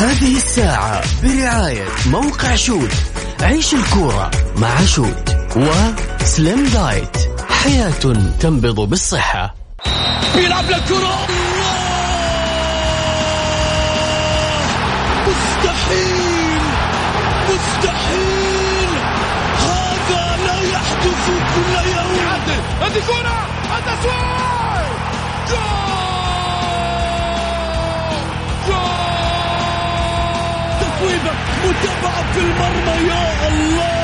هذه الساعة برعاية موقع شوت. عيش الكورة مع شوت وسليم دايت حياة تنبض بالصحة. بيلعب للكرة مستحيل. مستحيل. هذا لا يحدث كل يوم. هذه كرة. متابعة في المرمى يا الله!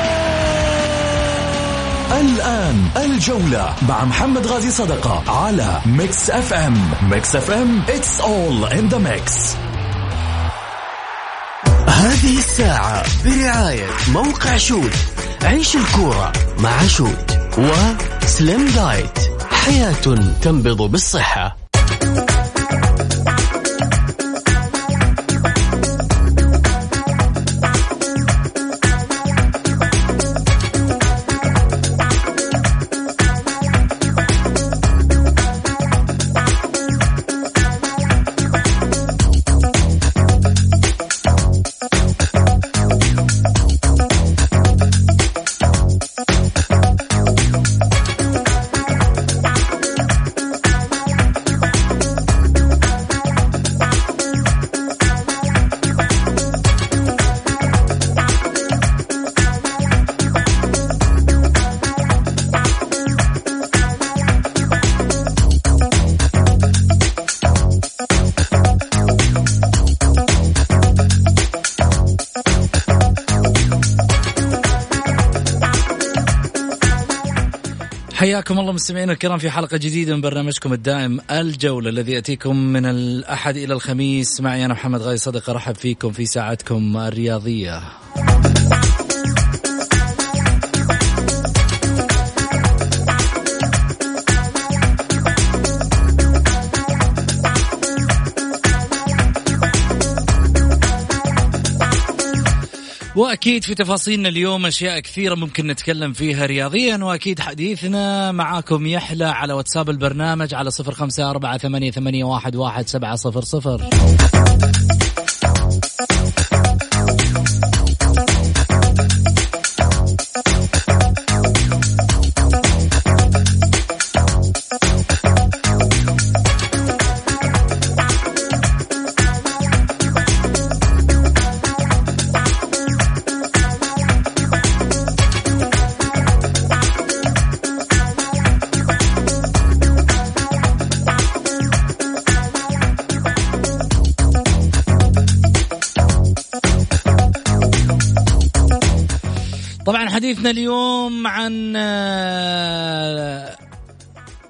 الآن الجولة مع محمد غازي صدقة على Mix FM. Mix FM it's all in the mix. هذه الساعة برعاية موقع شوت. عيش الكورة مع شوت وسليم دايت حياة تنبض بالصحة. حياكم الله مستمعينا الكرام في حلقة جديدة من برنامجكم الدائم الجولة الذي يأتيكم من الأحد إلى الخميس. معي أنا محمد غاي صدقة رحب فيكم في ساعتكم الرياضية. وأكيد في تفاصيلنا اليوم أشياء كثيرة ممكن نتكلم فيها رياضيا وأكيد حديثنا معاكم يحلى على واتساب البرنامج على صفر خمسة أربعة ثمانية, ثمانية واحد, واحد سبعة صفر صفر. حديثنا اليوم عن آه،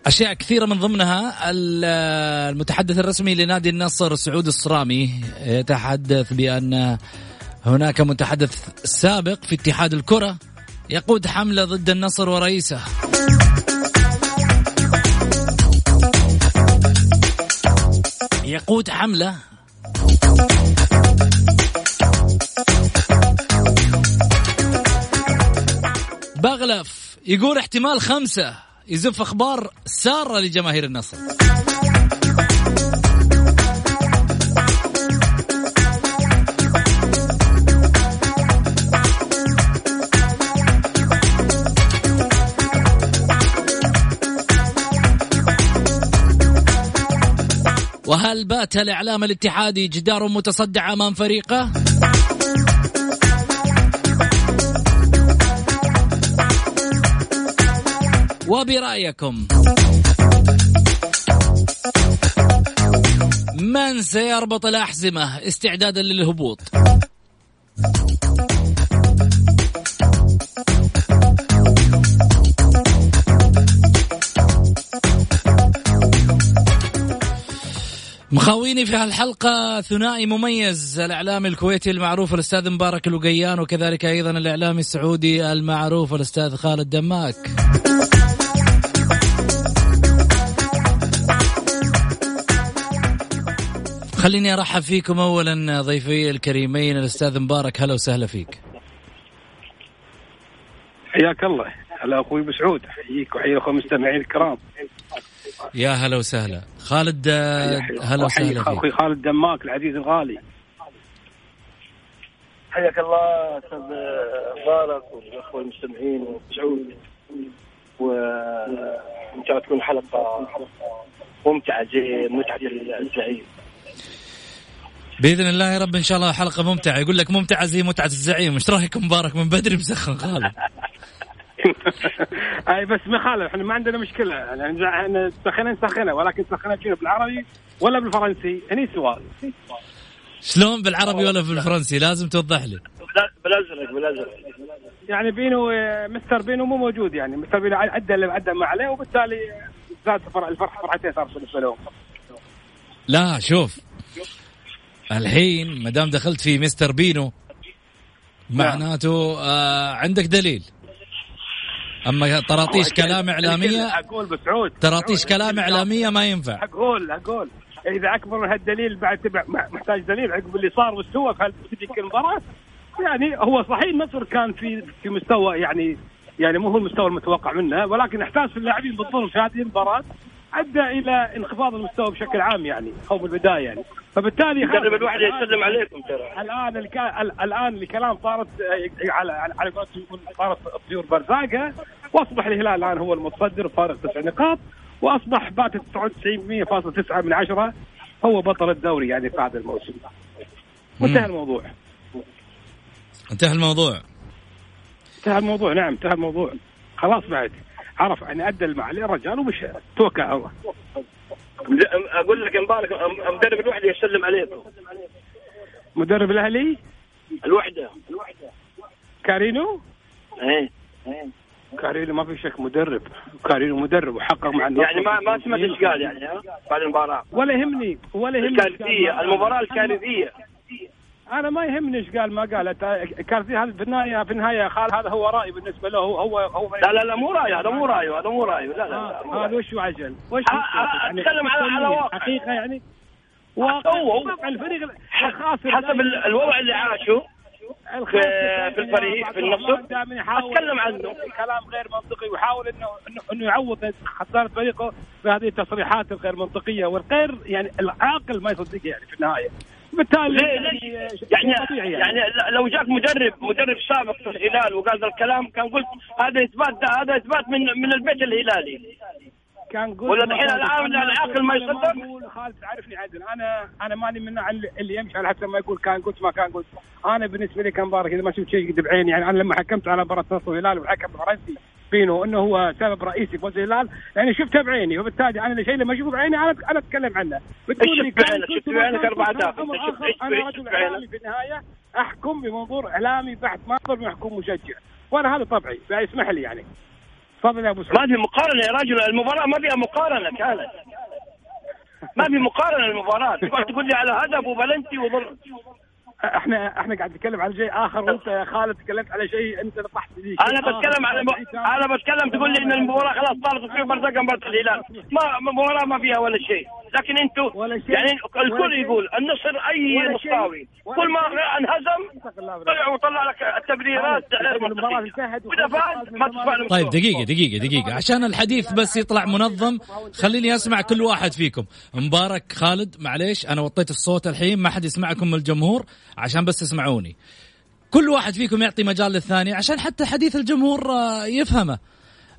أشياء كثيرة من ضمنها المتحدث الرسمي لنادي النصر سعود الصرامي يتحدث بأن هناك متحدث سابق في اتحاد الكرة يقود حملة ضد النصر ورئيسه. يقود حملة. بغلف يقول احتمال خمسة. يزف أخبار سارة لجماهير النصر. وهل بات الإعلام الاتحادي جدار متصدع أمام فريقه؟ وبرأيكم. من سيربط الأحزمة استعدادا للهبوط؟ مخاويني في هالحلقة ثنائي مميز الإعلامي الكويتي المعروف الأستاذ مبارك الوقيان وكذلك أيضا الإعلامي السعودي المعروف الأستاذ خالد دماك. خليني ارحب فيكم اولا ضيفي الكريمين الاستاذ مبارك هلا وسهلا فيك. حياك الله. هلا أخوي مسعود احييك واحيي الاخوه المستمعين الكرام. يا هلا وسهلا. خالد هلا وسهلا فيك. أخوي خالد دماك العزيز الغالي. حياك الله أستاذ مبارك والاخوه المستمعين وسعود وإن شاء الله تكون حلقة ممتعة زي متعة الزعيم. بإذن الله يا رب إن شاء الله حلقة ممتعة. يقول لك ممتعة زي متعة الزعيم. إيش رأيك مبارك من بدري مسخن خالد؟ أي بس ما خالف إحنا ما عندنا مشكلة. يعني إحنا سخنا نسخنها ولكن سخنها شنو بالعربي ولا بالفرنسي. هني سؤال. شلون بالعربي ولا بالفرنسي؟ لازم توضح لي. بالازرق بالازرق يعني بينو مستر بينو مو موجود يعني مستر بينو عدى اللي عدى ما عليه وبالتالي زاد الفرح فرحتين صار بالنسبة لهم لا شوف الحين ما دام دخلت في مستر بينو معناته آه عندك دليل. أما طراطيش كلام اعلاميه أقول بسعود. طراطيش كلام إعلامية ما ينفع. أقول أقول. إذا أكبر من هالدليل بعد تبع محتاج دليل عقب اللي صار واستوى في تلك المباراه يعني هو صحيح النصر كان في في مستوى يعني يعني مو هو المستوى المتوقع منه ولكن إحساس اللاعبين بالظلم في هذه المباراة أدى إلى انخفاض المستوى بشكل عام يعني أو بالبداية يعني. فبالتالي مدرب الواحد يسلم عليكم ترى. الآن الكا... الآن الكلام صارت على على صارت الطيور برزاقة وأصبح الهلال الآن هو المتصدر فارق تسع نقاط وأصبح بات 99.9 من عشرة هو بطل الدوري يعني في هذا الموسم. وانتهى الموضوع. انتهى الموضوع. انتهى الموضوع نعم انتهى الموضوع. خلاص بعد. عرف يعني أدى اللي عليه الرجال ومشى توكل على الله. أقول لك مبارك مدرب الوحدة يسلم عليكم مدرب الأهلي؟ الوحدة. الوحده كارينو؟ إيه. كارينو ما في شك مدرب. كارينو مدرب وحقق مع يعني ما ما سمعت إيش قال يعني ها بعد المباراة. ولا يهمني ولا يهمني. الكارثية المباراة الكارثية. أنا ما يهمني إيش قال ما قال. كارثي هذا في النهاية في النهاية خال هذا هو رأي بالنسبة له هو هو لا لا لا مو رأي هذا مو رأي هذا مو رأي لا لا, هذا وش عجل؟ وش أتكلم على على واقع. حقيقه يعني واقع هو الفريق الخاسر. حسب الوضع اللي عاشه في, في الفريق في النصر. أتكلم عنه. كلام غير منطقي ويحاول انه إنه يعوض خسارة فريقه بهذه التصريحات الغير منطقية والغير يعني العاقل ما يصدق يعني في النهاية. بالتالي ليه ليه يعني يعني, يعني لو جاك مدرب مدرب سابق في الهلال وقال ذا الكلام كان قلت هذا إثبات هذا إثبات من من البيت الهلالي. كان قلت ولا الحين الآن العاقل ما يصدق؟ خالد تعرفني عدل. أنا أنا ماني من اللي يمشي على حسب ما يقول كان قلت ما كان قلت. أنا بالنسبة لي كان مبارك إذا ما شفت شيء قد بعيني يعني أنا لما حكمت على مباراة نصر الهلال والحكم الفرنسي بينه انه هو سبب رئيسي فوز الهلال. يعني شفتها بعيني وبالتالي أنا الشيء اللي ما اشوفه بعيني أنا أنا اتكلم عنه. لي بعينك شفت بعينك أربع اهداف أنا رجل اعلامي في النهاية أحكم بمنظور إعلامي بحت ما أقدر محكوم مشجع. وأنا هذا طبعي اسمح لي يعني. تفضل يا أبو سعود. ما في مقارنة يا رجل المباراة ما فيها مقارنة كانت. ما في مقارنة المباراة. تقعد تقول لي على هدف وبلنتي وضر إحنا إحنا قاعد نتكلم على شيء آخر وأنت يا خالد تكلمت على شيء أنت نطحت فيه. أنا بتكلم على م... أنا بتكلم تقول لي إن المباراة خلاص صارت في برزقه مباراه الهلال ما مباراة ما فيها ولا شيء. لكن أنتم يعني الكل يقول النصر أي نصراوي كل ما انهزم طلع وطلع لك التبريرات. وإذا فاز ما تدفع طيب دقيقة دقيقة دقيقة. عشان الحديث بس يطلع منظم خليني أسمع كل واحد فيكم. مبارك خالد معليش أنا وطيت الصوت الحين ما حد يسمعكم من الجمهور. عشان بس تسمعوني. كل واحد فيكم يعطي مجال للثاني عشان حتى حديث الجمهور يفهمه.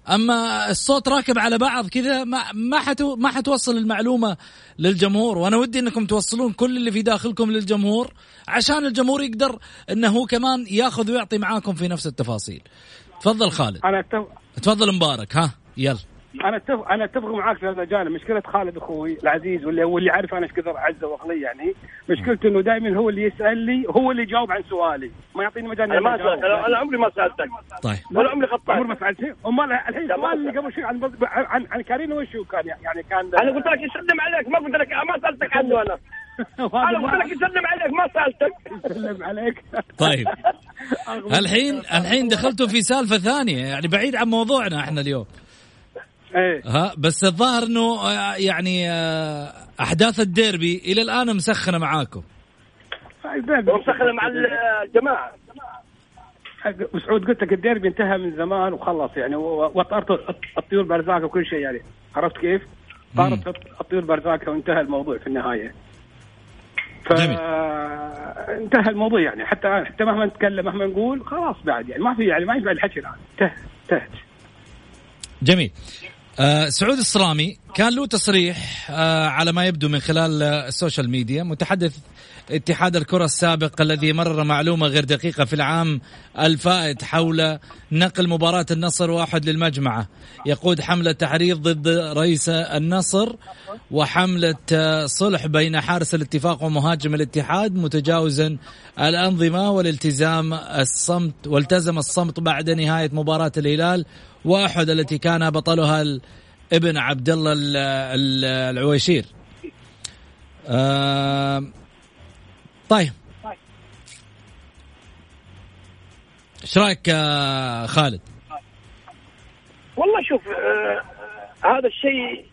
أما الصوت راكب على بعض كذا ما ما حتو ما حتوصل المعلومة للجمهور. وأنا ودي إنكم توصلون كل اللي في داخلكم للجمهور عشان الجمهور يقدر إنه هو كمان ياخذ ويعطي معاكم في نفس التفاصيل. تفضل خالد. أنا تفضل مبارك ها يلا. أنا اتفق أنا أتفق معاك في هذا الجانب. مشكلة خالد أخوي العزيز واللي واللي عارف أنا إيش كثر أعزه واغليه يعني. مشكلته إنه دائما هو اللي يسأل لي هو اللي يجاوب عن سؤالي. ما يعطيني مجال أنا ما سألت أنا عمري ما سألتك. طيب. ولا عمري خطأت. عمري ما سألت. أمال الحين السؤال اللي قبل شوي عن عن عن كارين وش كان يعني كان أنا قلت لك يسلم عليك. ما قلت لك ما سألتك عنه أنا. أنا قلت لك يسلم عليك. ما سألتك. يسلم عليك. طيب. الحين الحين دخلتوا في سالفة ثانية. يعني بعيد عن موضوعنا إحنا اليوم. إيه. ها بس الظاهر إنه آه، يعني آه، أحداث الديربي إلى الآن مسخنة معاكم. مسخنة مع الجماعة. مثل ما قلت لك الديربي انتهى من زمان وخلص يعني وطرت الطيور برزاقه وكل شيء يعني. عرفت كيف؟ طارت الطيور برزاقه وانتهى الموضوع في النهاية. انتهى الموضوع يعني. حتى حتى مهما نتكلم مهما نقول خلاص بعد يعني. ما في يعني ما بعد الحكي الآن. انتهت انتهت. جميل. آه سعود الصرامي كان له تصريح آه على ما يبدو من خلال السوشيال ميديا. متحدث اتحاد الكرة السابق الذي مرر معلومة غير دقيقة في العام الفائت حول نقل مباراة النصر واحد للمجمعة. يقود حملة تحريض ضد رئيس النصر وحملة صلح بين حارس الاتفاق ومهاجم الاتحاد متجاوزا الأنظمة والالتزام الصمت والتزم الصمت بعد نهاية مباراة الهلال واحد التي كان بطلها ابن عبد الله العويشير آه طيب إيش رأيك خالد؟ والله شوف آه هذا الشيء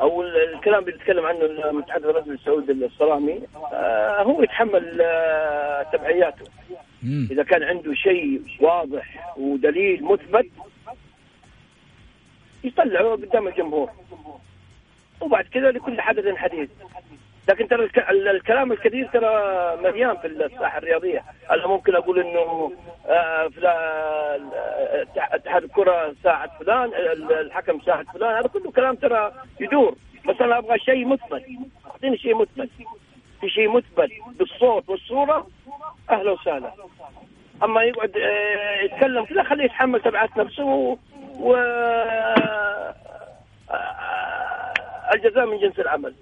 أو الكلام اللي يتكلم عنه المتحدث الرسمي السعودي الصرامي آه هو يتحمل آه تبعياته. إذا كان عنده شيء واضح ودليل مثبت يطلعه قدام الجمهور. وبعد كذا لكل حدث حديث. لكن ترى الكلام الكثير ترى مليان في الساحة الرياضية. أنا ممكن أقول إنه آه، اتحاد الكرة ساعد فلان الحكم ساعد فلان. هذا كله كلام ترى يدور. بس أنا أبغى شيء مثبت. أعطيني شيء مثبت. في شيء مثبت. بالصوت والصورة أهلا وسهلا. أما يقعد آه، يتكلم كذا خليه يتحمل تبعات نفسه و الجزاء من جنس العمل.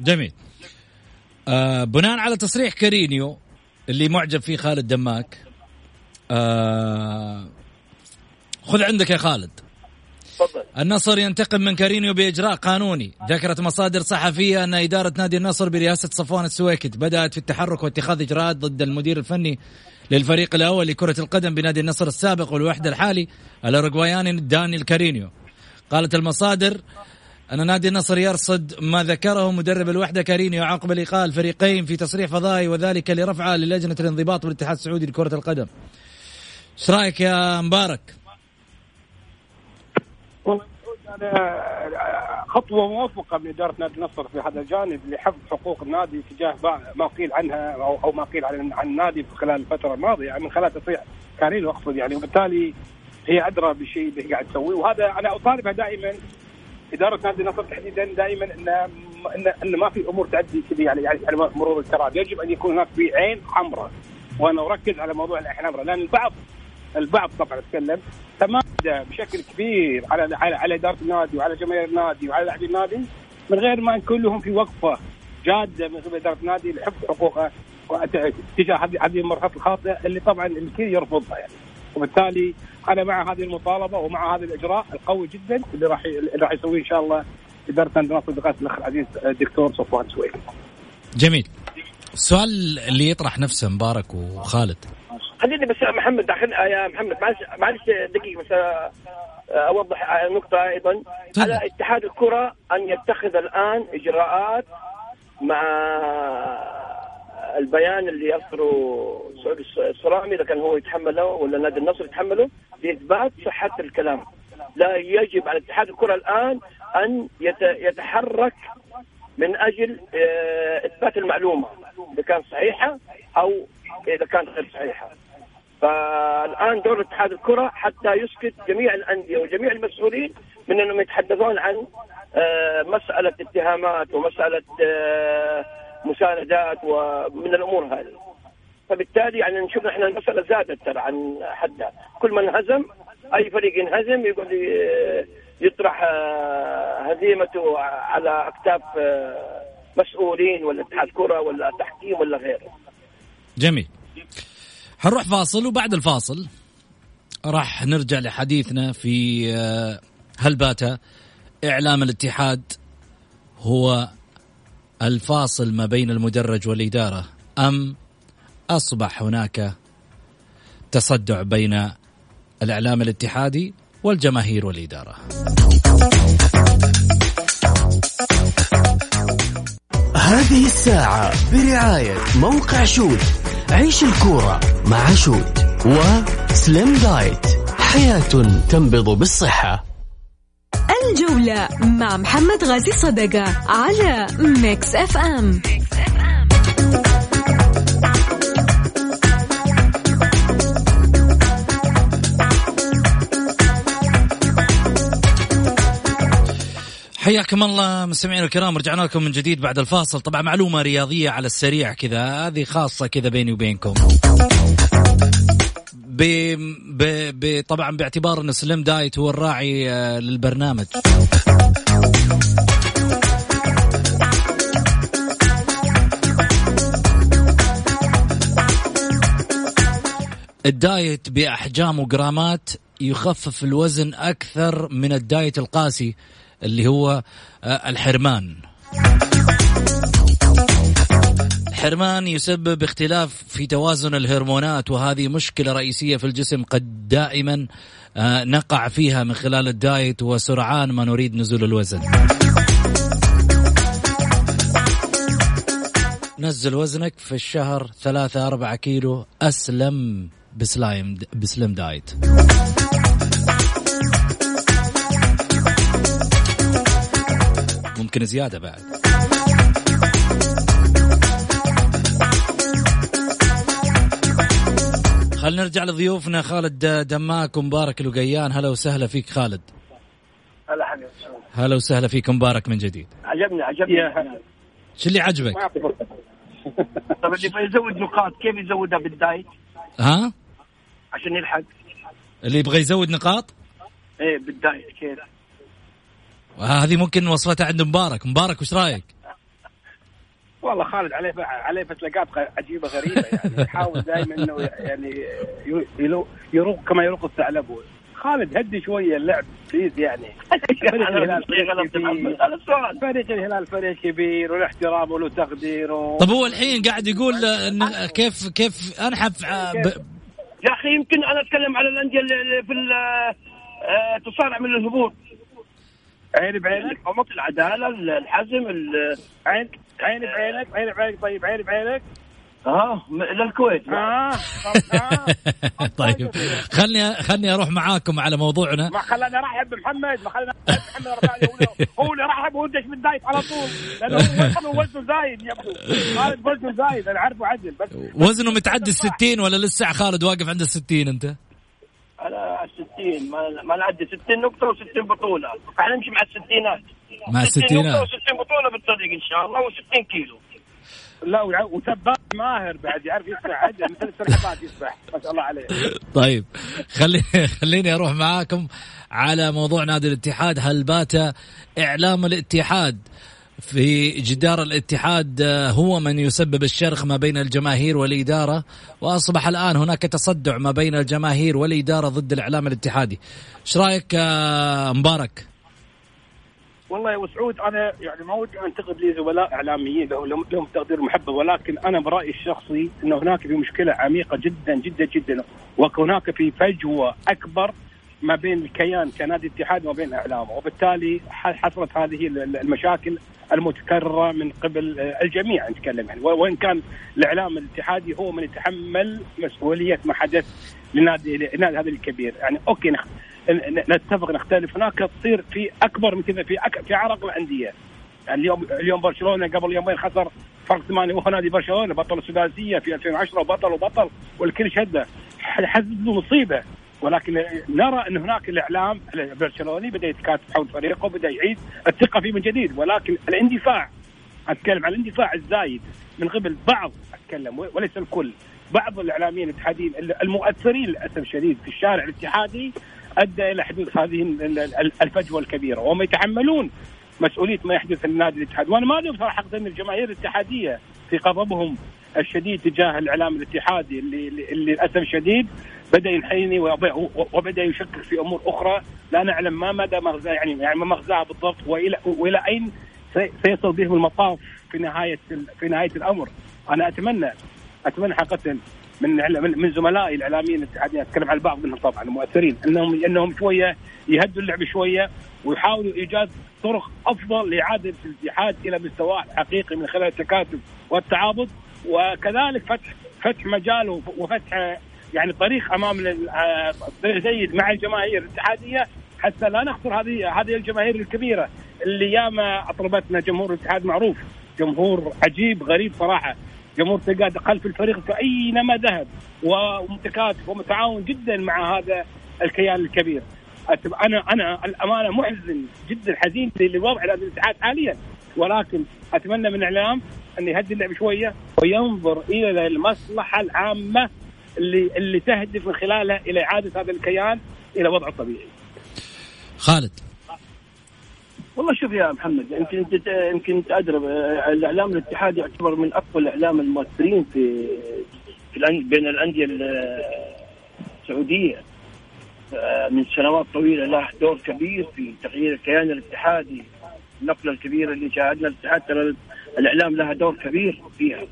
جميل. آه بناء على تصريح كارينيو اللي معجب فيه خالد دماك آه خذ عندك يا خالد. تفضل. النصر ينتقم من كارينيو بإجراء قانوني ذكرت مصادر صحفية أن إدارة نادي النصر برئاسة صفوان السويكت بدأت في التحرك واتخاذ إجراءات ضد المدير الفني للفريق الأول لكرة القدم بنادي النصر السابق والوحدة الحالي الأوروغواياني دانيال كارينيو قالت المصادر أن نادي النصر يرصد ما ذكره مدرب الوحدة كارينيو عقب لقاء الفريقين في تصريح فضائي وذلك لرفعه للجنة الانضباط بالاتحاد السعودي لكرة القدم. إيش رأيك يا مبارك؟ خطوة موفقة من إدارة نادي النصر في هذا الجانب لحفظ حقوق النادي تجاه ما قيل عنها أو ما قيل عن عن النادي خلال الفترة الماضية يعني من خلال تصريح كارينيو أقصد يعني وبالتالي هي أدرى بالشيء اللي قاعد تسويه. وهذا أنا أطالبها دائما إدارة نادي النصر تحديدا دائما ان ان إن ما في أمور تعدي كذا يعني يعني مرور الكرام يجب أن يكون هناك في عين حمراء وأنا أركز على موضوع العين الحمراء لأن البعض البعض طبعا اتكلم تمادى بشكل كبير على على على إدارة النادي وعلى جماهير النادي وعلى لاعبي النادي من غير ما نكون لهم في وقفة جادة من قبل إدارة النادي لحفظ حقوقه تجاه هذه المرحلة الخاطئة اللي طبعا الكل يرفضها يعني وبالتالي أنا مع هذه المطالبة ومع هذا الإجراء القوي جدا اللي راح اللي راح يسويه إن شاء الله إدارة نادي النصر بقياده الأخ العزيز الدكتور صفوان سويد. جميل. السؤال اللي يطرح نفسه مبارك وخالد. خليني بس محمد داخل يا محمد معلش معلش دقيقة بس أوضح نقطة أيضا على اتحاد الكرة أن يتخذ الآن إجراءات مع البيان اللي يصدره سعود الصرامي إذا كان هو يتحمله ولا نادي النصر يتحمله لإثبات صحة الكلام. لا يجب على اتحاد الكرة الآن أن يتحرك من أجل آه، إثبات المعلومة إذا كانت صحيحة أو إذا كانت غير صحيحة. فالآن دور اتحاد الكرة حتى يسكت جميع الأندية وجميع المسؤولين من أنهم يتحدثون عن آه، مسألة اتهامات ومسألة آه، مساندات ومن الأمور هذه. فبالتالي يعني نشوف إحنا المسألة زادت ترى عن حدها. كل من هزم أي فريق ينهزم يطرح آه، هزيمته على أكتاف مسؤولين ولا اتحاد كرة ولا تحكيم ولا غيره. جميل. حنروح فاصل وبعد الفاصل راح نرجع لحديثنا في آه، هل بات إعلام الاتحاد هو الفاصل ما بين المدرج والإدارة أم أصبح هناك تصدع بين الإعلام الاتحادي والجماهير والإدارة؟ هذه الساعة برعاية موقع شوت عيش الكورة مع شوت وسليم دايت حياة تنبض بالصحة الجولة مع محمد غازي صدقة على Mix FM, Mix FM. حياكم الله مستمعينا الكرام رجعنا لكم من جديد بعد الفاصل. طبعا معلومة رياضية على السريع كذا هذه خاصة كذا بيني وبينكم. ب... ب... طبعا باعتبار إن سليم دايت هو الراعي آه، للبرنامج. الدايت بأحجام وجرامات يخفف الوزن أكثر من الدايت القاسي. اللي هو آه، الحرمان. الحرمان يسبب اختلاف في توازن الهرمونات وهذه مشكلة رئيسية في الجسم قد دائما آه، نقع فيها من خلال الدايت وسرعان ما نريد نزول الوزن. نزل وزنك في الشهر ثلاثة أربعة كيلو أسلم بسلايم بسلم دايت. ممكن زيادة بعد. خلينا نرجع لضيوفنا. خالد دماك ومبارك الوقيان. هلا وسهلا فيك خالد. هلا حبيبي هلا وسهلا فيك مبارك من جديد. عجبني عجبني. شو اللي عجبك؟ طب اللي يبغى يزود نقاط كيف يزودها بالدايت؟ ها؟ عشان يلحق. اللي يبغى يزود نقاط؟ إيه بالدايت كيف؟ هذه ممكن وصفتها عند مبارك. مبارك وش رأيك؟ والله خالد عليه عليه فتلكات عجيبة غريبة يعني. يحاول دائما إنه يعني يروغ كما يروغ الثعلب. خالد هدي شوية اللعب please يعني. فريق الهلال فريق الهلال فريق كبير وله احترام وله تقدير و... طب هو الحين قاعد يقول إن كيف كيف أنحف ب... يا أخي يمكن أنا أتكلم على الأندية اللي في آه، تصارع من الهبوط. عيني بعينك قمة العدالة الحزم عين عيني بعينك عيني بعينك طيب عيني بعينك. آه للكويت. آه, آه. طيب خلني خلني أروح معاكم على موضوعنا. ما خلاني أرحب بمحمد ما خلاني محمد هو اللي رحب ودش بالدايت على طول. لأنه وزنه زايد يبدو خالد وزنه زايد أنا عارفه عدل بس وزنه متعدي ال 60 ولا لسه؟ خالد واقف عند ال 60 أنت؟ على 60 ما ما نعدي 60 نقطة و60 بطولة. نمشي مع الستينات. مع الستينات. و60 بطولة بالطريق إن شاء الله و60 كيلو. لا وسباح ماهر بعد يعرف يسبح عدل مثل السلحفات يسبح ما شاء الله عليه. طيب خلي خليني أروح معاكم على موضوع نادي الاتحاد. هل بات إعلام الاتحاد في جدار الاتحاد آه، هو من يسبب الشرخ ما بين الجماهير والإدارة وأصبح الآن هناك تصدع ما بين الجماهير والإدارة ضد الإعلام الاتحادي. إيش رأيك آه، مبارك؟ والله يا وسعود أنا يعني ما ودي أنتقد لي زملاء إعلاميين لهم تقدير ومحبه ولكن أنا برأيي الشخصي إنه هناك في مشكلة عميقة جدا جدا جدا وهناك في فجوة أكبر ما بين الكيان كنادي اتحاد وما بين إعلامه وبالتالي حصلت هذه المشاكل المتكررة من قبل الجميع نتكلم يعني. وإن كان الإعلام الاتحادي هو من يتحمل مسؤولية ما حدث لنادي لنادي هذا الكبير. يعني أوكي نخ... نتفق نختلف. هناك تصير في أكبر من كذا في أك... في عرق الأندية. يعني اليوم اليوم برشلونة قبل يومين خسر فرق ثمانية. وهو نادي برشلونة بطل السداسية في 2010 وبطل وبطل والكل شده. حزب مصيبة. ولكن نرى أن هناك الإعلام البرشلوني بدأ يتكاتف حول فريقه وبدا يعيد الثقة فيه من جديد. ولكن الاندفاع أتكلم عن الاندفاع الزايد. من قبل بعض أتكلم وليس الكل بعض الإعلاميين الاتحاديين المؤثرين للأسف الشديد في الشارع الاتحادي أدى إلى حدوث هذه الفجوة الكبيرة. وهم يتحملون مسؤولية ما يحدث للنادي الاتحاد وأنا ما أدري بصراحة ان الجماهير الاتحادية في غضبهم الشديد تجاه الإعلام الاتحادي اللي للأسف الشديد بدأ ينحني وبدأ يشكك في أمور أخرى. لا نعلم ما مدى مغزى يعني يعني ما مغزاها بالضبط. والى وإلى أين سيصل بهم المطاف في نهاية في نهاية الأمر؟ أنا اتمنى أتمنى حقيقة من من زملائي الإعلاميين الاتحاديين أتكلم عن البعض منهم طبعا المؤثرين انهم إنهم شوية يهدوا اللعب شوية ويحاولوا إيجاد طرق أفضل لإعادة الاتحاد إلى مستواه الحقيقي من خلال التكاتف والتعاضد. وكذلك فتح فتح مجال وفتح يعني طريق أمام طريق جيد مع الجماهير الاتحادية. حتى لا نخسر هذه هذه الجماهير الكبيرة اللي ياما أطلبتنا جمهور الاتحاد معروف. جمهور عجيب غريب صراحة. جمهور تلقاه خلف الفريق اينما ذهب ومتكاتف ومتعاون جدا مع هذا الكيان الكبير. أنا أنا الأمانة محزن جدا حزين لوضع الاتحاد حاليا. ولكن أتمنى من الإعلام أن يهدي اللعب شوية وينظر إلى المصلحة العامة اللي اللي تهدف من خلالها إلى إعادة هذا الكيان إلى وضعه الطبيعي. خالد. والله شوف يا محمد يمكن أنت يمكن تدري الإعلام الاتحادي يعتبر من أقوى الإعلام المؤثرين في, في بين الأندية السعودية. من سنوات طويلة له دور كبير في تغيير الكيان الاتحادي النقلة الكبيرة اللي شاهدنا الاتحاد ترى الإعلام لها دور كبير فيها.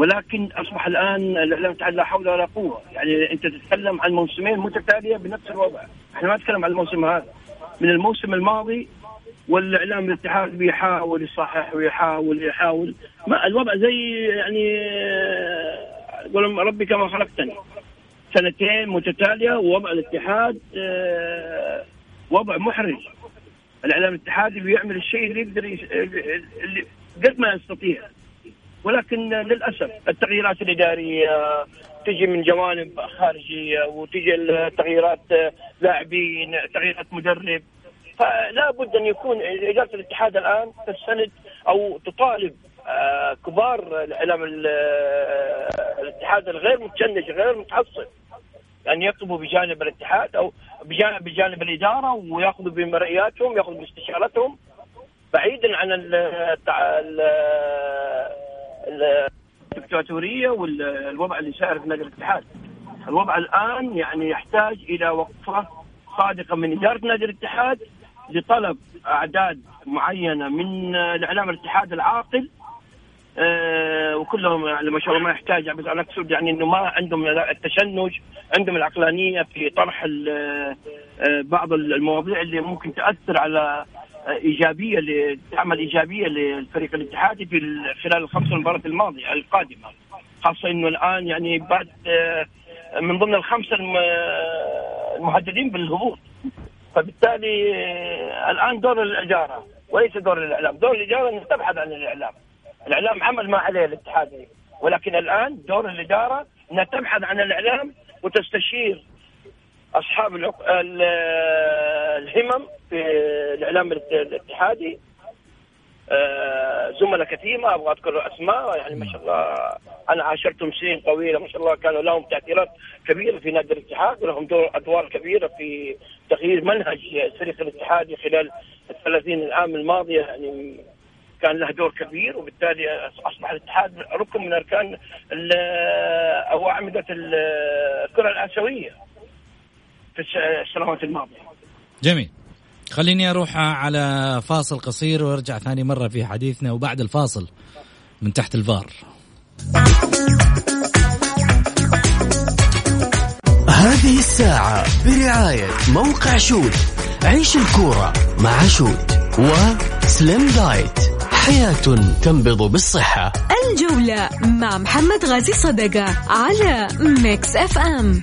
ولكن أصبح الآن الإعلام لا حول ولا قوة. يعني أنت تتكلم عن موسمين متتالية بنفس الوضع. إحنا ما نتكلم عن الموسم هذا. من الموسم الماضي والإعلام الاتحاد بيحاول يصحح ويحاول يحاول. ما الوضع زي يعني قول ربي كما خلقتني. سنتين متتالية ووضع الاتحاد آه، وضع محرج. الإعلام الاتحادي بيعمل الشيء اللي يقدر اللي قد ما يستطيع. ولكن للأسف التغييرات الإدارية تجي من جوانب خارجية وتجي التغييرات لاعبين تغييرات مدرب. فلا بد أن يكون إدارة الاتحاد الآن تستند أو تطالب آه، كبار الأعلام الاتحاد الغير متشنج غير متحصن ان يكتبوا بجانب الاتحاد أو بجانب بجانب الإدارة ويأخذوا بمرئياتهم يأخذوا باستشارتهم. بعيدا عن الدكتاتورية والوضع اللي سائر في نادي الاتحاد. الوضع الآن يعني يحتاج إلى وقفة صادقة من إدارة نادي الاتحاد لطلب أعداد معينة من الإعلام الاتحاد العاقل آه وكلهم يعني ما شاء الله ما يحتاج بس أنا أقصد يعني إنه ما عندهم التشنج عندهم العقلانية في طرح آه بعض المواضيع اللي ممكن تأثر على إيجابية تعمل إيجابية للفريق الاتحادي في خلال الخمس مباريات الماضية القادمة. خاصة إنه الآن يعني بعد آه من ضمن الخمسه المهددين بالهبوط. فبالتالي آه الآن دور الإدارة وليس دور الإعلام، دور الإدارة ان تبحث عن الإعلام. الإعلام عمل ما عليه الاتحاد. ولكن الآن دور الإدارة إنها تبحث عن الإعلام وتستشير أصحاب الهمم في الإعلام الاتحادي. زملاء كثير ما أبغى أذكر أسماء يعني ما شاء الله. أنا عاشرتهم سنين طويلة ما شاء الله كانوا لهم تأثيرات كبيرة في نادي الاتحاد ولهم دور أدوار كبيرة في تغيير منهج الفريق الاتحادي خلال ال 30 عام الماضيه يعني كان له دور كبير وبالتالي أصبح الاتحاد ركن من أركان أو أعمدة الكرة الآسيوية. في السنوات الماضية. جميل. خليني أروح على فاصل قصير وأرجع ثاني مرة في حديثنا وبعد الفاصل من تحت الفار. هذه الساعة برعاية موقع شوت عيش الكورة مع شوت وسليم دايت حياة تنبض بالصحة الجولة مع محمد غازي صدقة على Mix FM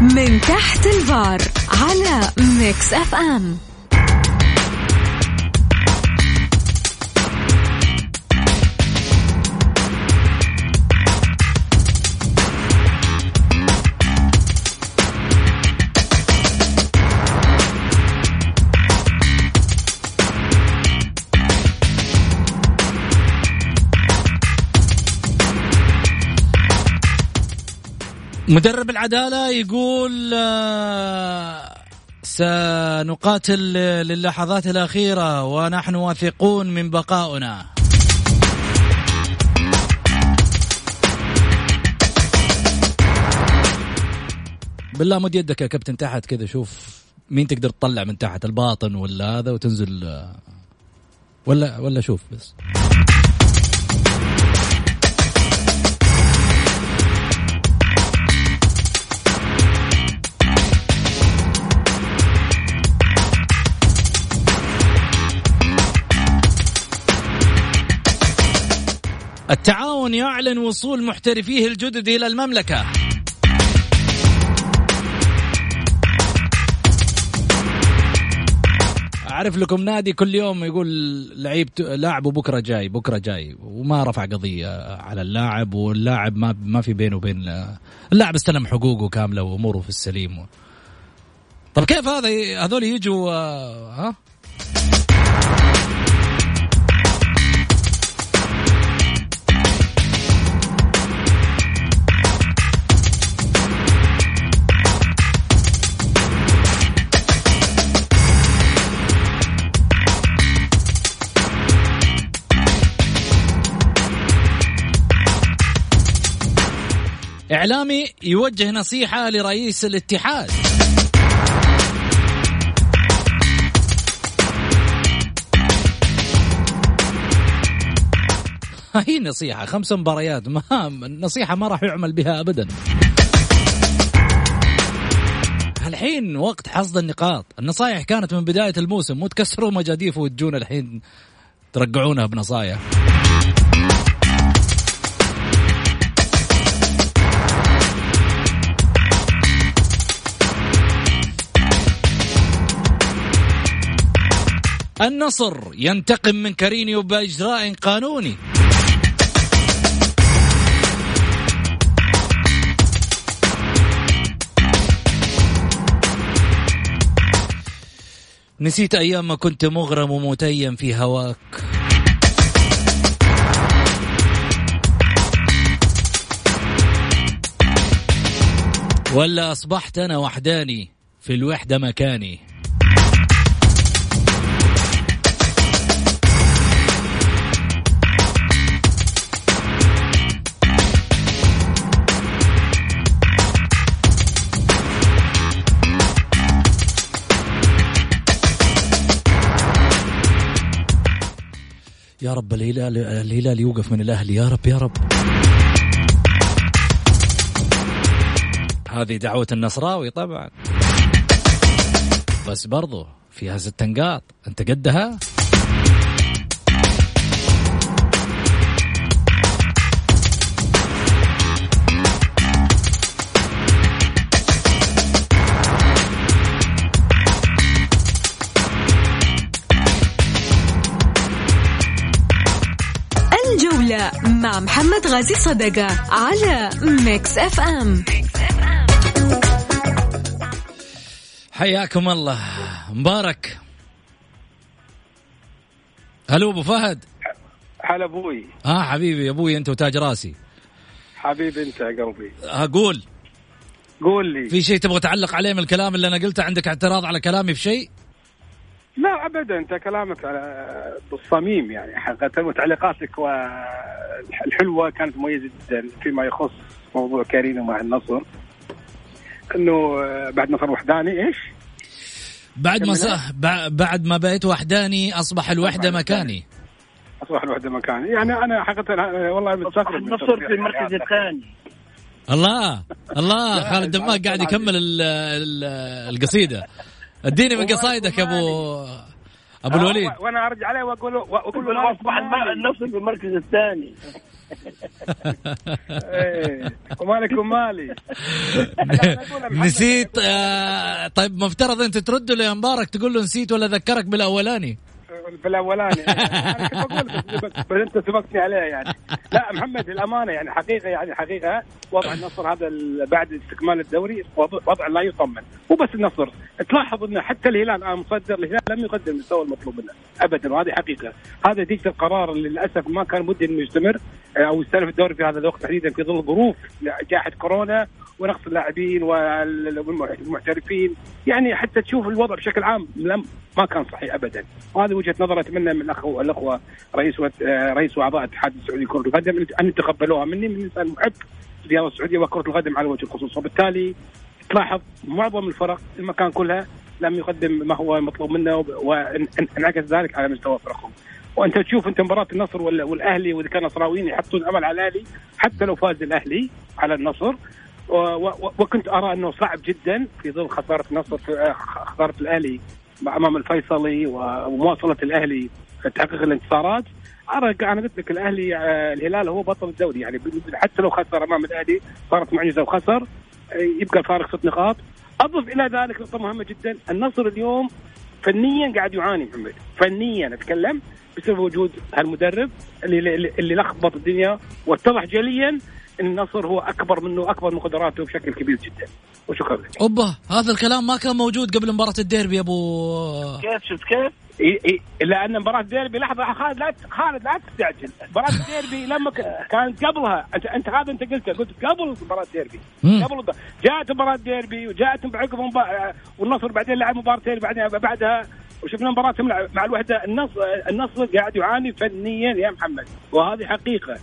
من تحت الفار على Mix FM. مدرب يقول آه، سنقاتل للحظات الأخيرة ونحن واثقون من بقائنا بالله مد يدك يا كابتن تحت كذا شوف مين تقدر تطلع من تحت الباطن ولا هذا وتنزل آه، ولا ولا شوف بس. التعاون يعلن وصول محترفيه الجدد إلى المملكة. أعرف لكم نادي كل يوم يقول لعيب لاعبه بكرة جاي بكرة جاي وما رفع قضية على اللاعب واللاعب ما ما في بينه وبين اللاعب استلم حقوقه كاملة وأموره في السليم. طب كيف هذا هذول يجوا آه، ها؟ إعلامي يوجه نصيحة لرئيس الاتحاد. هي نصيحة خمس مباريات ما النصيحة ما راح يعمل بها أبدا. الحين وقت حصد النقاط. النصائح كانت من بداية الموسم مو تكسروا مجاديف وتجون الحين ترقعونها بنصائح النصر ينتقم من كارينيو بإجراء قانوني. نسيت أيام ما كنت مغرم ومتيم في هواك. ولا أصبحت أنا وحداني في الوحدة مكاني. يا رب الهلال الهلال يوقف من الأهلي. يا رب يا رب. هذه دعوة النصراوي طبعا. بس برضو فيها ست نقاط أنت قدها؟ مع محمد غازي صدقة على Mix FM حياكم الله. مبارك. hello أبو فهد. هلا أبوي. آه حبيبي يا أبوي أنت وتاج راسي. حبيبي أنت يا قلبي. أقول قول. لي. في شيء تبغى تعلق عليه من الكلام اللي أنا قلته؟ عندك اعتراض على كلامي في شيء لا ابدا. أنت كلامك على بالصميم يعني حقيقة وتعليقاتك والحلوه كانت مميزة جدا فيما يخص موضوع كارينو مع النصر. إنه بعد نصر وحداني إيش؟ بعد ما. صح بعد ما بقيت وحداني أصبح الوحدة مكاني. أصبح الوحدة مكاني. يعني أنا حقيقة والله من النصر في المركز. الثاني. الله الله. خالد دماغ قاعد يكمل ال- ال- القصيدة. اديني من قصايدك يا ابو أبو الوليد. وأنا أرجع عليه وأقول وأقول له اصبح. النصر في المركز الثاني. إيه، ومالك ومالي. نسيت آه طيب مفترض أنت ترد له يا مبارك تقول له نسيت ولا ذكرك بالأولاني؟ في الاولاني كنت بقول بس, أنت سبقتني عليه يعني. لا محمد للامانه يعني حقيقة يعني حقيقة وضع النصر هذا بعد استكمال الدوري وضع, لا يطمن. مو بس النصر تلاحظ انه حتى الهلال أنا مصدر الهلال لم يقدم المستوى المطلوب منه. ابدا وهذه حقيقة. هذا نتيجه القرار اللي للأسف ما كان مدي إنه يستمر آه، أو يستلف الدوري في هذا الوقت تحديدا في ظل ظروف جائحة كورونا ونقص اللاعبين والمحترفين يعني حتى تشوف الوضع بشكل عام لم ما كان صحيح ابدا. وهذه وجهة نظر أتمنى من الاخوه الأخوة رئيس رئيس وأعضاء الاتحاد السعودي لكرة القدم أن يتقبلوها. مني من إنسان محب الرياضه السعودية وكرة القدم على وجه الخصوص. وبالتالي تلاحظ معظم الفرق المكان كلها لم يقدم ما هو مطلوب منه وانعكس ذلك على مستوى فرقهم. وأنت تشوف أنت مباراة النصر وال- والأهلي وإذا كان نصراويين يحطون أمل على الأهلي حتى لو فاز الأهلي على النصر وكنت أرى أنه صعب جدا في ظل خسارة النصر آه، خسارة الأهلي أمام الفيصلي ومواصلة الأهلي تحقيق الانتصارات. أرى أنا قلت لك الأهلي آه، الهلال هو بطل الدوري. يعني حتى لو خسر أمام الأهلي صارت معجزة وخسر آه، يبقى الفارق ست نقاط. أضف إلى ذلك نقطة مهمة جدا. النصر اليوم فنيا قاعد يعاني محمد. فنيا أتكلم بسبب وجود هالمدرب اللي, اللي لخبط الدنيا واتضح جليا النصر هو أكبر منه اكبر من قدراته بشكل كبير جدا. وشكرا لك. أوبا هذا الكلام ما كان موجود قبل مباراة الديربي يا ابو كيف؟ شفت كيف؟ إيه إيه لأن مباراة الديربي لحظة خالد لا خالد لا تستعجل. مباراة الديربي لما كانت قبلها انت أنت هذا أنت قلته قلت قبل مباراة الديربي. قبل جاءت مباراة الديربي وجاءت بعقب والنصر بعدين لعب مباراتين بعدين بعدها وشفنا مباراة مع الوحدة. النصر النصر قاعد يعاني فنيا يا محمد. وهذه حقيقة.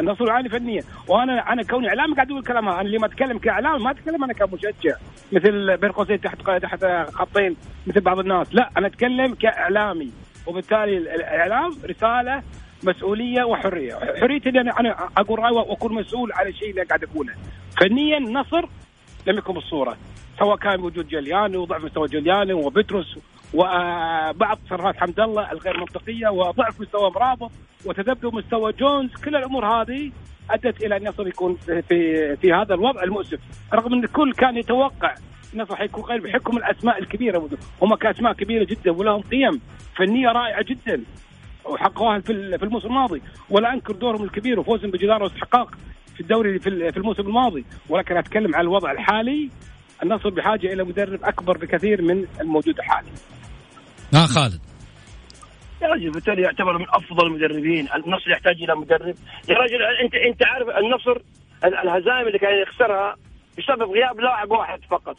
النصر يعاني فنيا وأنا أنا كوني اعلامي قاعد أقول كلامها. أنا اللي ما أتكلم كإعلام ما أتكلم أنا كمشجع. مثل بين قوسين تحت تحت خطين مثل بعض الناس. لا أنا أتكلم كإعلامي. وبالتالي الإعلام رسالة مسؤولية وحرية. حريتي إني أنا أقول رأي وأكون مسؤول على الشيء اللي قاعد أقوله. فنيا النصر لم يكن بالصورة. سواء كان وجود جلياني وضعف مستوى جلياني وبتروس وبعض تصرفات حمد الله الغير منطقية وضعف مستوى مرابط وتذبذب مستوى جونز. كل الأمور هذه أدت إلى أن النصر يكون في في هذا الوضع المؤسف. رغم أن الكل كان يتوقع النصر حيكون غير بحكم الأسماء الكبيرة. هم كأسماء كبيرة جدا ولهم قيم فنية رائعة جدا. وحققوها في الموسم الماضي. ولا أنكر دورهم الكبير وفوزهم بجداره واستحقاق في الدوري في الموسم الماضي. ولكن أتكلم عن الوضع الحالي. النصر بحاجة إلى مدرب أكبر بكثير من الموجود حاليا. ها خالد. يا رجل بالتالي يعتبر من أفضل المدربين، النصر يحتاج إلى مدرب، يا رجل أنت أنت عارف النصر الهزائم اللي كان يخسرها بسبب غياب لاعب واحد فقط.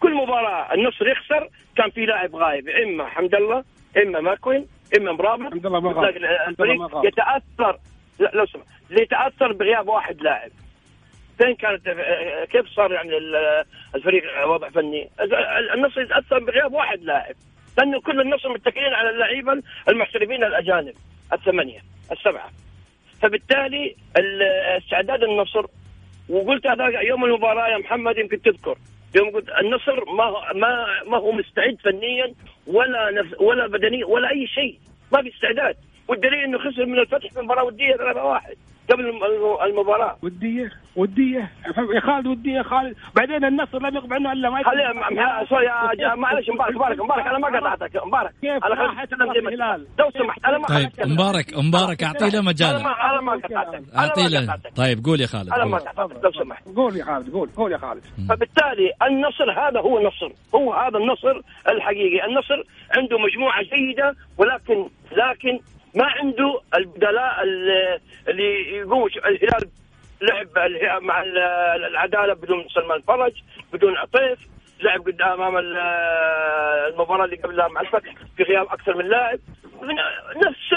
كل مباراة النصر يخسر كان في لاعب غايب، إما حمد الله، إما ماكوين، إما مرابط. حمد الله ما الفريق يتأثر لا لو سمحت يتأثر بغياب واحد لاعب. فين كانت كيف صار يعني الفريق وضع فني؟ النصر يتأثر بغياب واحد لاعب لأنه كل النصر متكلين على اللعيبة المحترفين الأجانب الثمانية السبعة. فبالتالي استعداد النصر وقلت هذا يوم المباراة يا محمد يمكن تذكر يوم قلت النصر ما ما ما هو مستعد فنيا ولا نفس ولا بدنيا ولا أي شيء ما في استعداد. والدليل إنه خسر من الفتح في المباراه ودية 3-1 قبل المباراة. ودية ودية. يا خالد ودية خالد. بعدين النصر لم يغب عنه إلا ما خلي يا معلش مبارك مبارك مبارك. أنا ما قطعتك. مبارك. كيف أنا راحت الهلال؟ لو سمحت أنا ما طيب مبارك مبارك اعطي له مجال. أنا ما قطعتك. اعطي له. طيب قول يا خالد. أنا ما قطعتك. لو سمحت. قول يا خالد قول قول يا خالد. فبالتالي النصر هذا هو النصر. هو هذا النصر الحقيقي. النصر عنده مجموعة جيدة ولكن لكن ما عنده البدلاء اللي يقوم الهلال لعب مع العدالة بدون سلمان فرج بدون عطيف لعب قدام أمام المباراة اللي قبلها مع الفتح في غياب أكثر من لاعب. نفس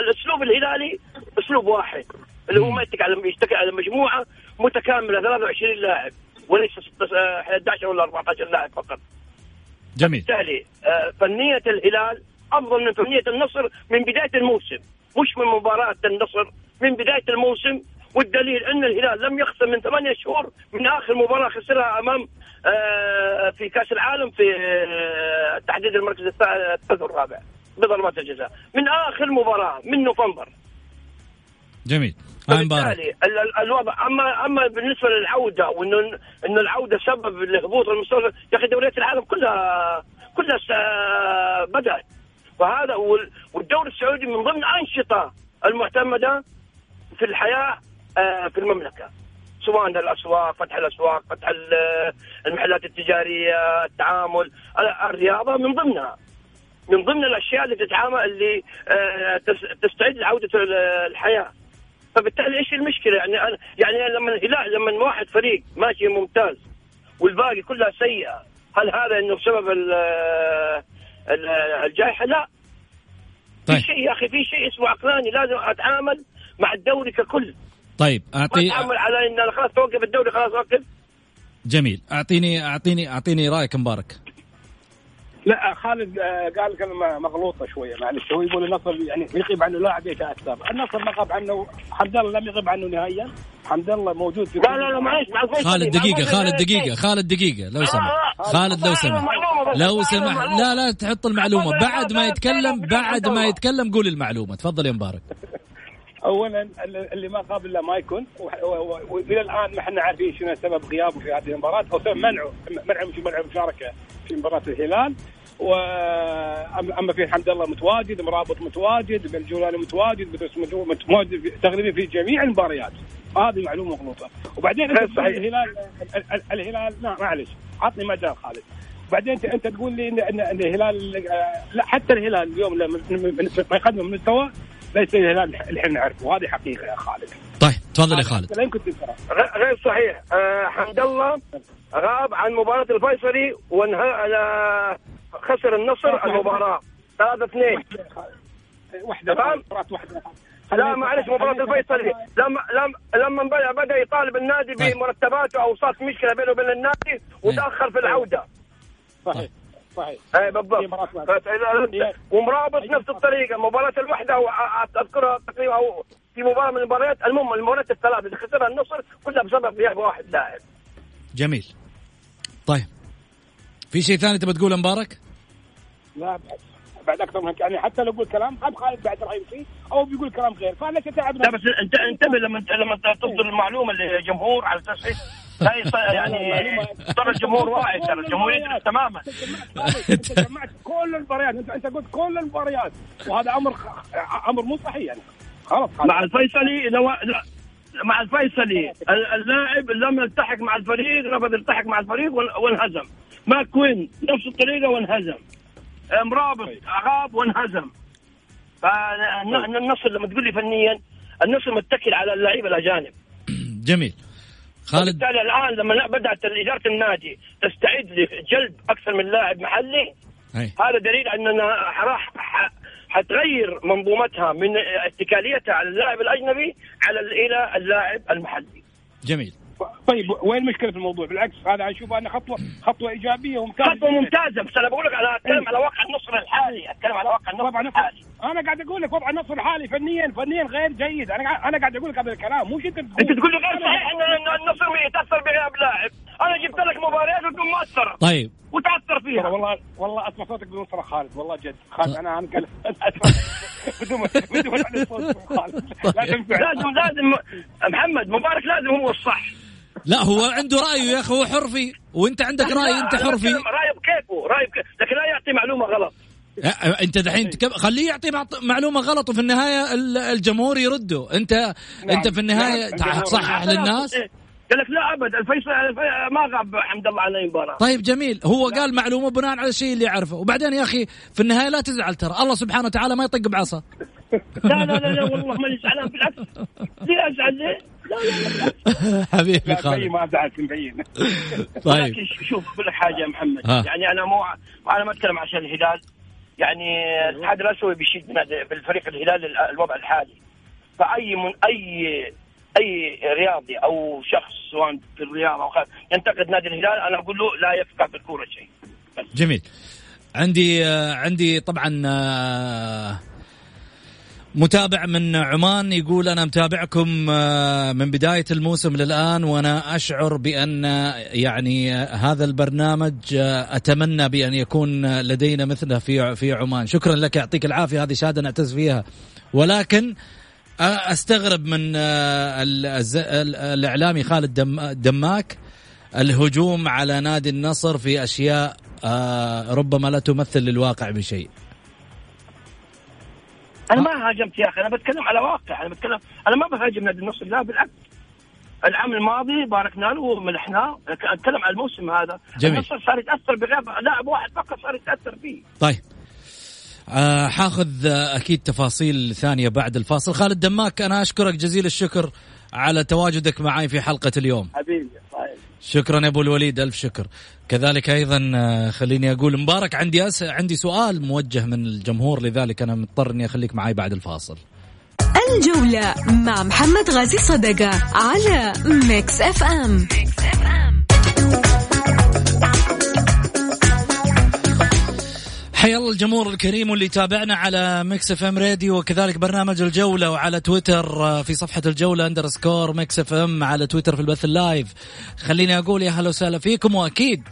الأسلوب الهلالي أسلوب واحد. اللي هو ما يتكل على يشتكي على مجموعة متكاملة 23 لاعب وليس 11 ولا 14 لاعب فقط. جميل. بالتالي فنية الهلال أفضل من فنيه النصر من بداية الموسم مش من مباراة النصر من بداية الموسم. والدليل أن الهلال لم يخسر من ثمانية شهور من آخر مباراة خسرها أمام آه في كأس العالم في آه تحديد المركز الثالث والرابع بضربات الجزاء. من آخر مباراة من نوفمبر. جميل. بالتالي الوضع أما أما بالنسبة للعودة وإنه إنه العودة سبب لهبوط المستوى يا أخي دوريات العالم كلها كلها بدأت. وهذا والدوري السعودي من ضمن الانشطه المعتمدة في الحياة في المملكة. سواء الأسواق فتح الأسواق فتح المحلات التجارية التعامل الرياضة من ضمنها. من ضمن الأشياء اللي تتعامل اللي تستعد لعودة الحياة. فبالتالي إيش المشكلة؟ يعني أنا يعني لما الهلال لما واحد فريق ماشي ممتاز والباقي كلها سيئة هل هذا إنه بسبب الجائحه لا. طيب. في شيء يا أخي في شيء اسمه عقلاني لازم أتعامل مع الدوري ككل. طيب اعطي ما اتعامل على إن أنا خلاص توقف الدوري خلاص أوقف. جميل. اعطيني اعطيني أعطيني رأيك مبارك. لا خالد قال كلمة مغلوطة شوية معلش. هو يقول النصر يعني يغيب عنه لاعب يتأثر، النصر ما غاب عنه حمد الله لم يغيب عنه نهائيا، حمد الله موجود في لا لا لا معلش خالد دقيقة خالد دقيقة خالد دقيقة لو سمحت. خالد لو سمحت. لو سمحت. لا لا تحط المعلومة. بعد ما يتكلم بعد ما يتكلم قول المعلومة. تفضل يا مبارك. اولا اللي ما قابل إلا ما يكون وإلى الآن ما إحنا عارفين شنو سبب غيابه في هذه المباراة. أو سبب منعه منعه مش منعه المشاركة في مباراة الهلال. واما في حمد الله متواجد مرابط متواجد بن جولاني متواجد بدرس متواجد تقريبا في جميع المباريات. هذه معلومة مغلوطة. وبعدين الهلال الهلال لا معلش عطني مجال خالد. بعدين انت انت تقول لي ان إن الهلال لا حتى الهلال اليوم لما ما يقدم من مستوى ليس الهلال اللي إحنا نعرفه. وهذه حقيقة يا خالد. طيب تفضل يا خالد. يمكن غير صحيح. أه حمد الله غاب عن مباراة الفيصلي وانهى خسر النصر المباراة. 3 2 واحدة. واحدة. لا معلش مباراة الفيصلي. لما لما لما بدا يطالب النادي طيب. بمرتباته أو صارت مشكلة بينه وبين النادي وتأخر في العودة. صحيح. صحيح. أي بالضبط. ومرابط نفس الطريقة مباراة الوحدة أذكرها تقريبا أو في مباراة من المباريات المهم المباريات الثلاث اللي خسرها النصر كلها بسبب غياب واحد لاعب. جميل. طيب. في شيء ثاني تبى تقوله مبارك؟ لا بعد أكثر من يعني حتى لو يقول كلام أبغى خالد بعد رايه فيه أو بيقول كلام غير. فليش تعبنا لا بس انت أنتبه لما لما تصدر المعلومة للجمهور على أساس لا يعني ترى الجمهور واعي ترى الجمهور يدرك تماما. انت جمعت كل المباريات انت انت قلت كل المباريات وهذا أمر أمر مو صحيح يعني. خلاص مع الفيصلي لو مع الفيصلي. اللاعب لم يلتحق مع الفريق رفض يلتحق مع الفريق وانهزم. ماكوين نفس الطريقة وانهزم. مرابط غاب وانهزم. فالنصر لما تقول لي فنيا النصر متكل على اللعيبه الأجانب. جميل. خالد بالتالي الآن لما بدأت إدارة النادي تستعد لجلب أكثر من لاعب محلي هي. هذا دليل أننا راح حتغير منظومتها من اتكاليتها على اللاعب الأجنبي على إلى اللاعب المحلي. جميل. طيب وين المشكلة في الموضوع؟ بالعكس هذا أشوف أنه خطوه خطوة إيجابية وممتازة. خطوة ممتازة بس أنا بقول لك أنا أتكلم على واقع النصر الحالي، أتكلم على واقع النصر الحالي. أنا قاعد أقول لك وضع النصر الحالي فنيا فنيا غير جيد، أنا أنا قاعد أقول لك هذا الكلام مش انت تقول أنت تقول لي غير صحيح ان النصر يتأثر بغياب لاعب، أنا جبت لك مباريات وتكون مؤثره. طيب. وتأثر فيها. والله والله اسمع صوتك بدون صراخ خالد والله جد. خالد أنا أنا بدون بدون خالد لازم لازم محمد مبارك لازم هو الصح. لا هو عنده رايه يا أخي هو حر فيه وأنت عندك رأي أنت حر فيه رايه بكيفه رايه بكيفه لكن لا يعطي معلومة غلط. أنت دحين خليه يعطي معلومة غلط وفي النهاية الجمهور يرده. انت نعم. أنت في النهاية نعم. تصحح للناس قال لك لا أبد. الفيصل ما غاب حمد الله عن اي مباراة. طيب جميل. هو لا. قال معلومة بناء على الشيء اللي يعرفه. وبعدين يا أخي في النهاية لا تزعل ترى. الله سبحانه وتعالى ما يطق بعصا. لا لا لا, لا والله ماني زعلان بالعكس. ليه أزعل ليه؟ حبيبي خالد. ما زعلت مبين. طيب. شوف لك حاجة يا محمد. ها. يعني أنا مو أنا ما أتكلم عشان الهلال. يعني الاتحاد الاسيوي بيشيد بالفريق الهلال الوضع الحالي. فأي من أي أي رياضي أو شخص سواء في الرياضه أو ينتقد نادي الهلال أنا أقول له لا يفقه في الكورة شيء. جميل. عندي آه عندي طبعا آه متابع من عمان يقول أنا متابعكم آه، من بداية الموسم للآن وأنا أشعر بأن يعني هذا البرنامج آه، أتمنى بأن يكون لدينا مثله في في عمان. شكرا لك يعطيك العافية هذه شهادة نعتز فيها. ولكن أستغرب من آه، الإعلامي خالد دماك الهجوم على نادي النصر في أشياء آه، ربما لا تمثل للواقع بشيء. أنا ما هاجمت يا أخي أنا بتكلم على واقع أنا بتكلم أنا ما بهاجم نادي النصر لا بالعكس. العام الماضي باركنا له وملحناه أتكلم على الموسم هذا. جميل. النصر صار يتأثر بغياب لاعب واحد فقط صار يتأثر فيه. طيب. آه حاخذ آه أكيد تفاصيل ثانية بعد الفاصل. خالد دماك أنا أشكرك جزيل الشكر على تواجدك معي في حلقة اليوم. حبيبي. شكرا يا أبو الوليد ألف شكر. كذلك أيضا آه، خليني أقول مبارك عندي أس... عندي سؤال موجه من الجمهور لذلك أنا مضطر إني أخليك معي بعد الفاصل. الجولة مع محمد غازي صدقة على Mix FM, Mix حيا الله الجمهور الكريم واللي يتابعنا على Mix FM Radio وكذلك برنامج الجولة وعلى تويتر آه، في صفحة الجولة underscore Mix FM على تويتر في البث ال live. خليني أقول يا هلا وسهلا فيكم وأكيد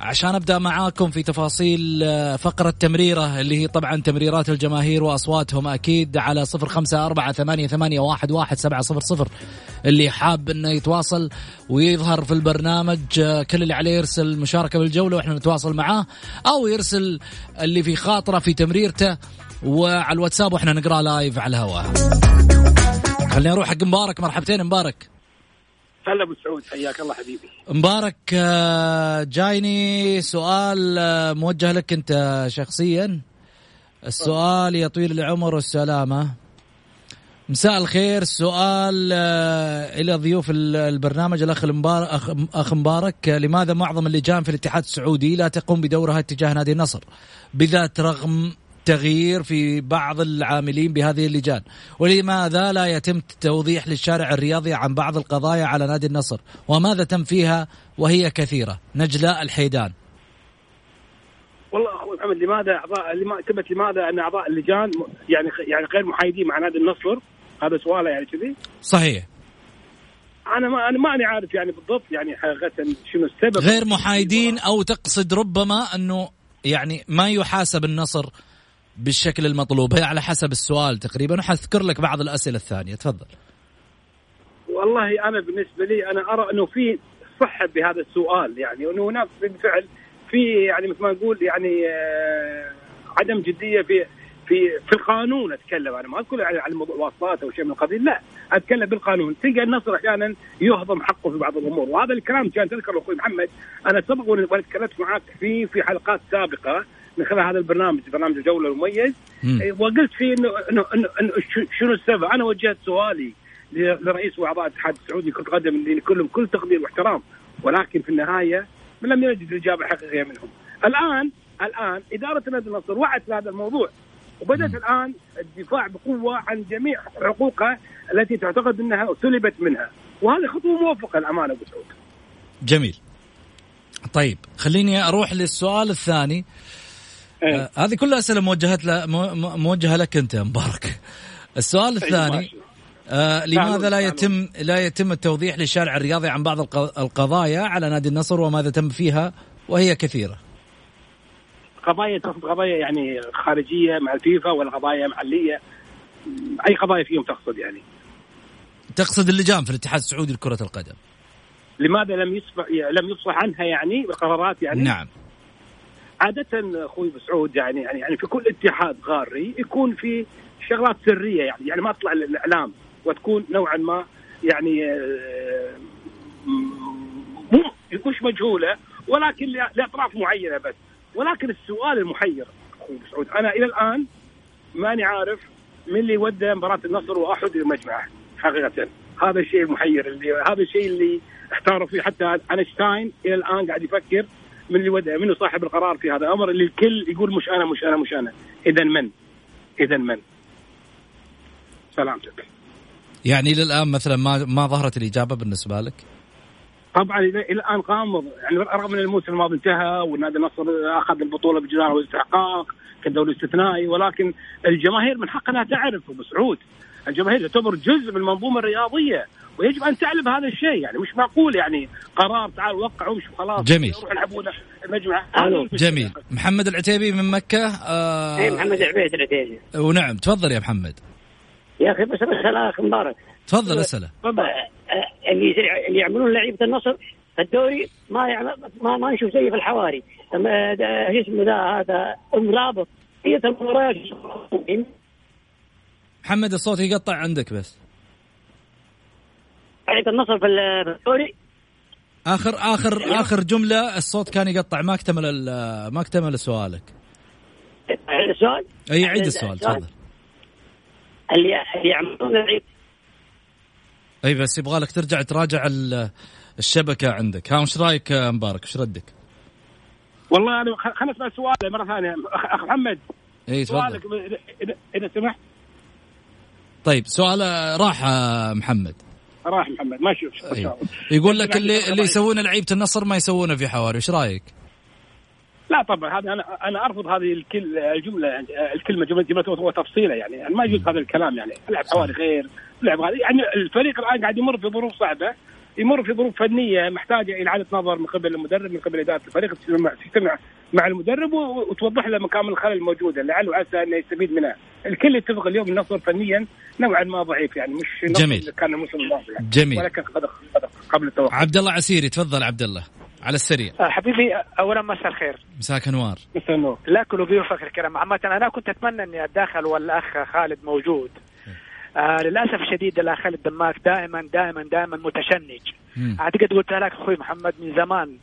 عشان أبدأ معاكم في تفاصيل آه، فقرة تمريره اللي هي طبعا تمريرات الجماهير وأصواتهم أكيد على صفر خمسة أربعة ثمانية, ثمانية واحد, واحد سبعة صفر صفر. اللي حاب إنه يتواصل ويظهر في البرنامج آه، كل اللي عليه يرسل مشاركة بالجولة وإحنا نتواصل معاه أو يرسل اللي في خاطره في تمريرته وعلى الواتساب وإحنا نقرأ لايف على الهواء. خليني أروح حق مبارك مرحبتين مبارك. هلا أبو سعود حياك الله حبيبي. مبارك آه، جايني سؤال آه، موجه لك أنت شخصيا. السؤال يا طويل العمر والسلامة. مساء الخير سؤال آه، إلى ضيوف البرنامج الأخ مبارك اخ مبارك. لماذا معظم اللجان في الاتحاد السعودي لا تقوم بدورها اتجاه نادي النصر؟ بذات رغم تغيير في بعض العاملين بهذه اللجان. ولماذا لا يتم توضيح للشارع الرياضي عن بعض القضايا على نادي النصر؟ وماذا تم فيها وهي كثيرة؟ نجلاء الحيدان. والله أخوي محمد لماذا اعضاء تبت لماذا أن أعضاء اللجان يعني يعني غير محايدين مع نادي النصر؟ هذا سؤاله يعني كذي. صحيح. أنا ما أنا ماني عارف يعني بالضبط يعني حقيقة شنو السبب. غير محايدين أو تقصد ربما أنه يعني ما يحاسب النصر بالشكل المطلوب. هي على حسب السؤال تقريبا وحذكر لك بعض الأسئلة الثانية. تفضل. والله أنا بالنسبة لي أنا أرى أنه في صحة بهذا السؤال يعني انه هناك بالفعل في يعني مثل ما نقول يعني آه عدم جدية في في في القانون أتكلم. أنا ما أقول يعني عن المواصلات أو شيء من القبيل لا أتكلم بالقانون. تلقى النصر أحيانا يهضم حقه في بعض الأمور. وهذا الكلام كان تذكر أخوي محمد. أنا سبق وأنا تكلمت معك في في حلقات سابقة. من خلال هذا البرنامج برنامج الجولة المميز إيه، وقلت فيه انه انه انه شنو السبب أنا وجهت سؤالي لرئيس واعضاء الاتحاد السعودي كرة قدم اللي كلهم كل تقدير واحترام ولكن في النهاية لم يجد الإجابة الحقيقية منهم. الان الآن إدارة نادي النصر وعت في هذا الموضوع وبدأت الآن الدفاع بقوة عن جميع حقوقها التي تعتقد إنها سلبت منها وهذه خطوة موفقة الأمانة أبو سعود. جميل. طيب خليني أروح للسؤال الثاني إيه. آه هذه كلها أسئلة موجهه ل... موجهة لك أنت يا مبارك. السؤال طيب، الثاني آه لماذا لا يتم لا يتم التوضيح للشارع الرياضي عن بعض القضايا على نادي النصر وماذا تم فيها وهي كثيرة؟ قضايا تقصد قضايا يعني خارجية مع الفيفا ولا قضايا محلية؟ أي قضايا فيهم تقصد يعني؟ تقصد اللجان في الاتحاد السعودي لكرة القدم. لماذا لم يصفح لم يصفح عنها يعني بقرارات يعني؟ نعم. عادة أخوي مسعود يعني يعني يعني في كل اتحاد قاري يكون في شغلات سرية يعني يعني ما تطلع للاعلام وتكون نوعا ما يعني آه، مو مش مجهولة ولكن لأطراف معينة بس. ولكن السؤال المحير أخوي مسعود أنا إلى الآن ماني عارف من اللي ودى مباراة النصر وأحد المجمعه حقيقة. هذا الشيء المحير اللي هذا الشيء اللي احتاروا فيه حتى أينشتاين إلى الآن قاعد يفكر من اللي ودع منه صاحب القرار في هذا الأمر اللي الكل يقول مش أنا مش أنا مش أنا. اذا من؟ اذا من؟ سلامتك. يعني إلى الآن مثلا ما ما ظهرت الإجابة بالنسبة لك؟ طبعا إلى الآن غامض. يعني رغم إن الموسم الماضي انتهى والنادي النصر أخذ البطولة بجدار والاستحقاق كدوري استثنائي ولكن الجماهير من حقها تعرف ابو سعود الجماهير تعتبر جزء من المنظومه الرياضية ويجب أن تعلم هذا الشيء يعني مش معقول يعني قرار تعال وقع ومش خلاص جميل. يلعبون المجمع. جميل. محمد العتيبي من مكة آه اي محمد العبيد العتيبي. ونعم. تفضل يا محمد. يا أخي بس اسال اخ مبارك تفضل أسأله. تفضل آه، اللي اللي يعملون لعيبة النصر؟ الدوري ما يعمل ما ما نشوف زي في الحواري. إيش اسمه ذا هذا المرابط هي المباريات محمد الصوت يقطع عندك بس. لعيبه النصر في الدوري. اخر اخر. آخر جملة الصوت كان يقطع. ما اكتمل ما اكتمل سؤالك. عيد السؤال؟ أي عيد السؤال تفضل. اللي يعملون العيد. أي بس يبغى لك ترجع تراجع الشبكة عندك. ها وش رأيك مبارك؟ وش ردك؟ والله أنا خلينا نسمع سؤال مرة ثانية. اخ محمد. اي تفضل. سؤالك اذا سمحت. طيب سؤال راح محمد. راح محمد. ما شوف أيوه. يقول لك اللي اللي يسوونه لعيبة النصر ما يسوونه في حواري. إيش رأيك؟ لا طبعا هذا أنا أنا أرفض هذه الكل الجملة يعني الكلمة جمله جملة وتفصيلة يعني. ما يجوز هذا الكلام يعني. لعب حواري غير لعب يعني الفريق الآن قاعد يمر في ظروف صعبة. يمر في ظروف فنية محتاجة إلى اعاده نظر من قبل المدرب من قبل إدارة الفريق تجتمع مع المدرب وتوضح له مكامن الخلل الموجودة. لعله عسى انه يستفيد منها. الكل يتفق اليوم النصر فنيا نوعا ما ضعيف يعني مش جميل. كان الموسم الماضي يعني. جميل. ولكن قبل التوقف. عبد الله عسيري تفضل عبد الله على السريع. آه، حبيبي اولا مساء الخير. مساك أنوار. مساء النور. لا كل ضيوفك الكرام. عامة أنا كنت أتمنى أني أتداخل والأخ خالد موجود. آه للأسف الشديد لا خالد دماك دائما دائما دائما متشنج. أعتقد قلتها لك أخوي محمد من زمان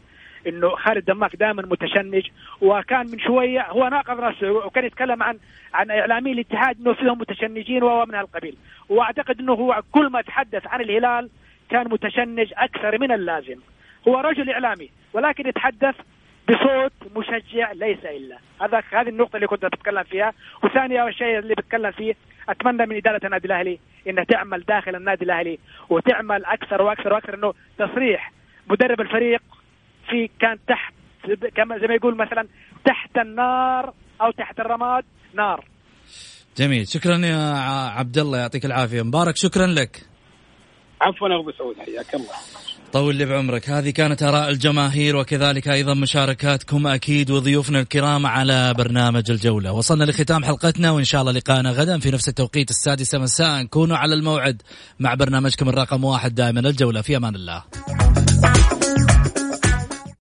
إنه خالد دماك دائما متشنج وكان من شوية هو ناقض رأسه وكان يتكلم عن عن إعلامي الاتحاد إنه فيهم متشنجين وهو من هالقبيل. وأعتقد إنه هو كل ما تحدث عن الهلال كان متشنج أكثر من اللازم. هو رجل إعلامي ولكن يتحدث بصوت مشجع ليس إلا. هذا هذه النقطة اللي كنت بتكلم فيها. وثانيا الشيء اللي بتكلم فيه أتمنى من إدارة النادي الأهلي إنها تعمل داخل النادي الأهلي وتعمل أكثر وأكثر وأكثر إنه تصريح مدرب الفريق في كان تحت كما زي ما يقول مثلا تحت النار أو تحت الرماد نار. جميل. شكرا يا عبد الله يعطيك العافية. مبارك شكرا لك. عفوا أبو سعود حياك الله. طول لي بعمرك. هذه كانت آراء الجماهير وكذلك أيضا مشاركاتكم أكيد وضيوفنا الكرام على برنامج الجولة. وصلنا لختام حلقتنا وإن شاء الله لقاءنا غدا في نفس التوقيت السادسة مساء كونوا على الموعد مع برنامجكم الرقم واحد دائما الجولة. في أمان الله.